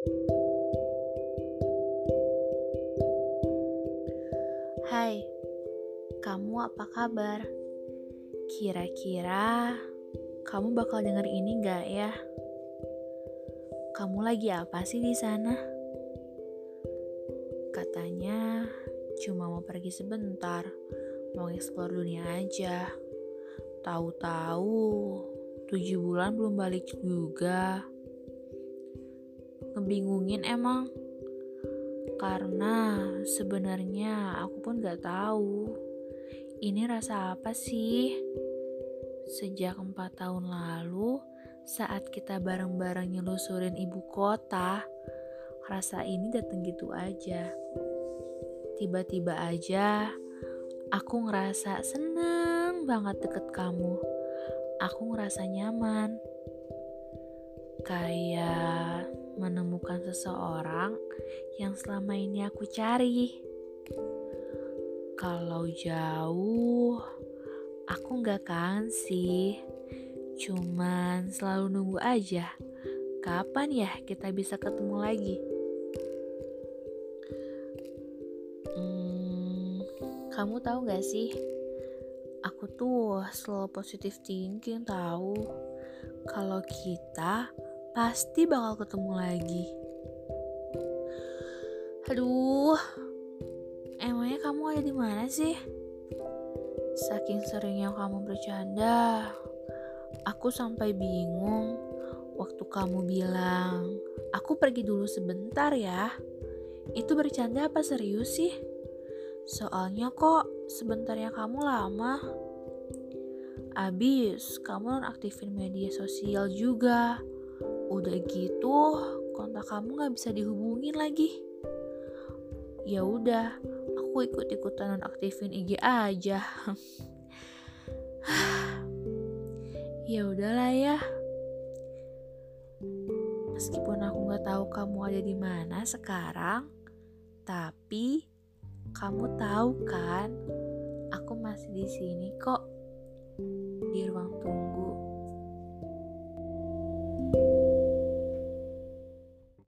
Hai, kamu apa kabar? Kira-kira kamu bakal denger ini gak ya? Kamu lagi apa sih di sana? Katanya cuma mau pergi sebentar, mau explore dunia aja. Tahu-tahu tujuh bulan belum balik juga. Ngebingungin emang karena sebenarnya aku pun gak tahu ini rasa apa sih. Sejak empat tahun lalu, saat kita bareng-bareng nyelusurin ibu kota, rasa ini datang gitu aja. Tiba-tiba aja, aku ngerasa seneng banget deket kamu. Aku ngerasa nyaman. Kayak menemukan seseorang yang selama ini aku cari. Kalau jauh, aku nggak kangen sih. Cuman selalu nunggu aja. Kapan ya kita bisa ketemu lagi? Hmm, kamu tahu gak sih? Aku tuh selalu positive thinking tahu. Kalau kita pasti bakal ketemu lagi. Aduh, emangnya kamu ada di mana sih? Saking seringnya kamu bercanda, aku sampai bingung waktu kamu bilang, aku pergi dulu sebentar ya. Itu bercanda apa serius sih? Soalnya kok sebentarnya kamu lama. Abis, kamu nonaktifin media sosial juga. Udah gitu, kontak kamu gak bisa dihubungin lagi. Ya udah, aku ikut-ikutan nonaktifin IG aja. ya udahlah ya. Meskipun aku nggak tahu kamu ada di mana sekarang, tapi kamu tahu kan, aku masih di sini kok.